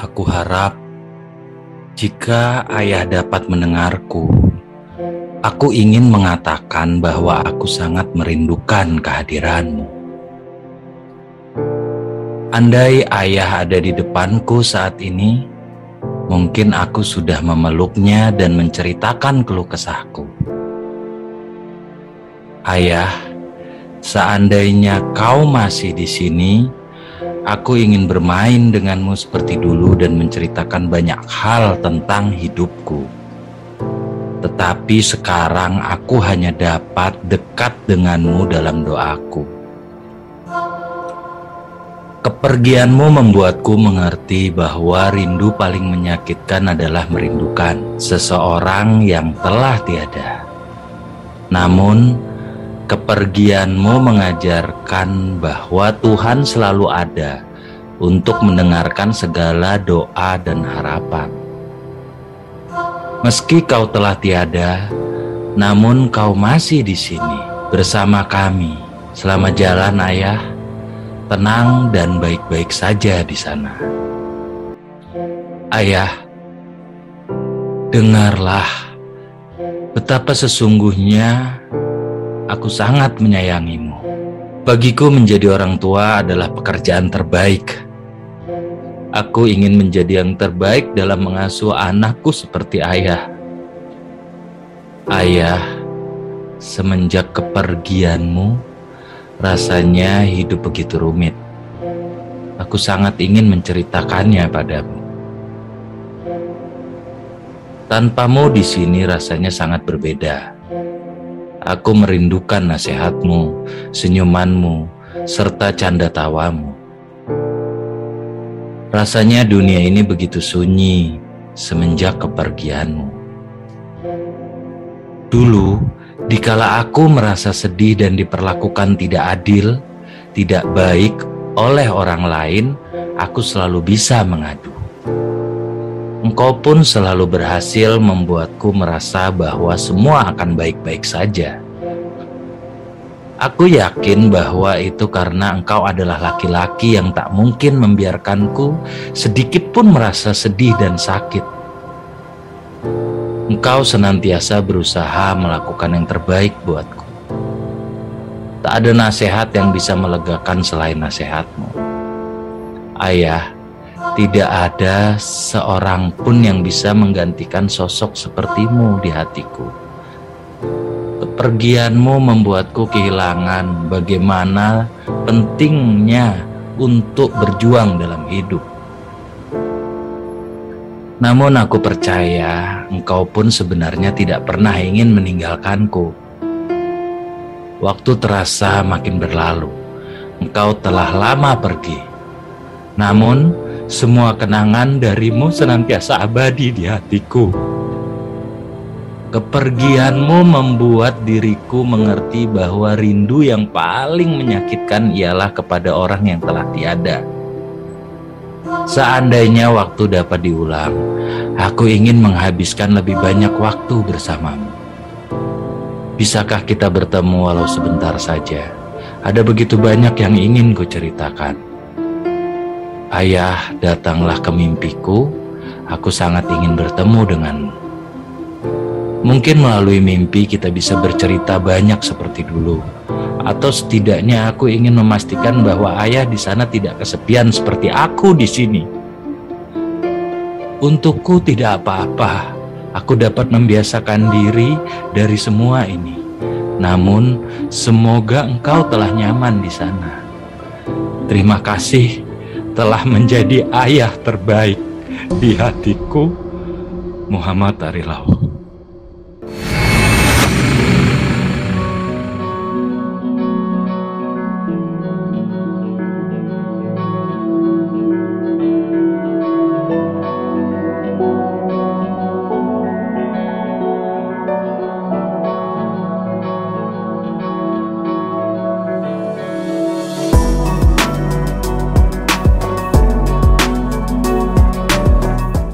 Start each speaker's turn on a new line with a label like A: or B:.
A: Aku harap jika ayah dapat mendengarku, aku ingin mengatakan bahwa aku sangat merindukan kehadiranmu. Andai ayah ada di depanku saat ini, mungkin aku sudah memeluknya dan menceritakan keluh kesahku. Ayah, seandainya kau masih di sini, Aku ingin bermain denganmu seperti dulu dan menceritakan banyak hal tentang hidupku. Tetapi sekarang aku hanya dapat dekat denganmu dalam doaku. Kepergianmu membuatku mengerti bahwa rindu paling menyakitkan adalah merindukan seseorang yang telah tiada. Namun, Kepergianmu mengajarkan bahwa Tuhan selalu ada untuk mendengarkan segala doa dan harapan. Meski kau telah tiada, namun kau masih di sini bersama kami. Selama jalan, Ayah, tenang dan baik-baik saja di sana. Ayah, dengarlah betapa sesungguhnya aku sangat menyayangimu. Bagiku menjadi orang tua adalah pekerjaan terbaik. Aku ingin menjadi yang terbaik dalam mengasuh anakku seperti ayah. Ayah, semenjak kepergianmu, rasanya hidup begitu rumit. Aku sangat ingin menceritakannya padamu. Tanpamu di sini rasanya sangat berbeda. Aku merindukan nasihatmu, senyumanmu, serta canda tawamu. Rasanya dunia ini begitu sunyi semenjak kepergianmu. Dulu, dikala aku merasa sedih dan diperlakukan tidak adil, tidak baik oleh orang lain, aku selalu bisa mengadu. Engkau pun selalu berhasil membuatku merasa bahwa semua akan baik-baik saja. Aku yakin bahwa itu karena engkau adalah laki-laki yang tak mungkin membiarkanku sedikit pun merasa sedih dan sakit. Engkau senantiasa berusaha melakukan yang terbaik buatku. Tak ada nasihat yang bisa melegakan selain nasihatmu. Ayah, tidak ada seorang pun yang bisa menggantikan sosok sepertimu di hatiku. Kepergianmu membuatku kehilangan bagaimana pentingnya untuk berjuang dalam hidup. Namun aku percaya engkau pun sebenarnya tidak pernah ingin meninggalkanku. Waktu terasa makin berlalu. Engkau telah lama pergi. Namun semua kenangan darimu senantiasa abadi di hatiku. Kepergianmu membuat diriku mengerti bahwa rindu yang paling menyakitkan ialah kepada orang yang telah tiada. Seandainya waktu dapat diulang, aku ingin menghabiskan lebih banyak waktu bersamamu. Bisakah kita bertemu walau sebentar saja? Ada begitu banyak yang ingin ku ceritakan. Ayah, datanglah ke mimpiku. Aku sangat ingin bertemu denganmu. Mungkin melalui mimpi kita bisa bercerita banyak seperti dulu. Atau setidaknya aku ingin memastikan bahwa ayah di sana tidak kesepian seperti aku di sini. Untukku tidak apa-apa. Aku dapat membiasakan diri dari semua ini. Namun, semoga engkau telah nyaman di sana. Terima kasih telah menjadi ayah terbaik di hatiku Muhammad Arilaw.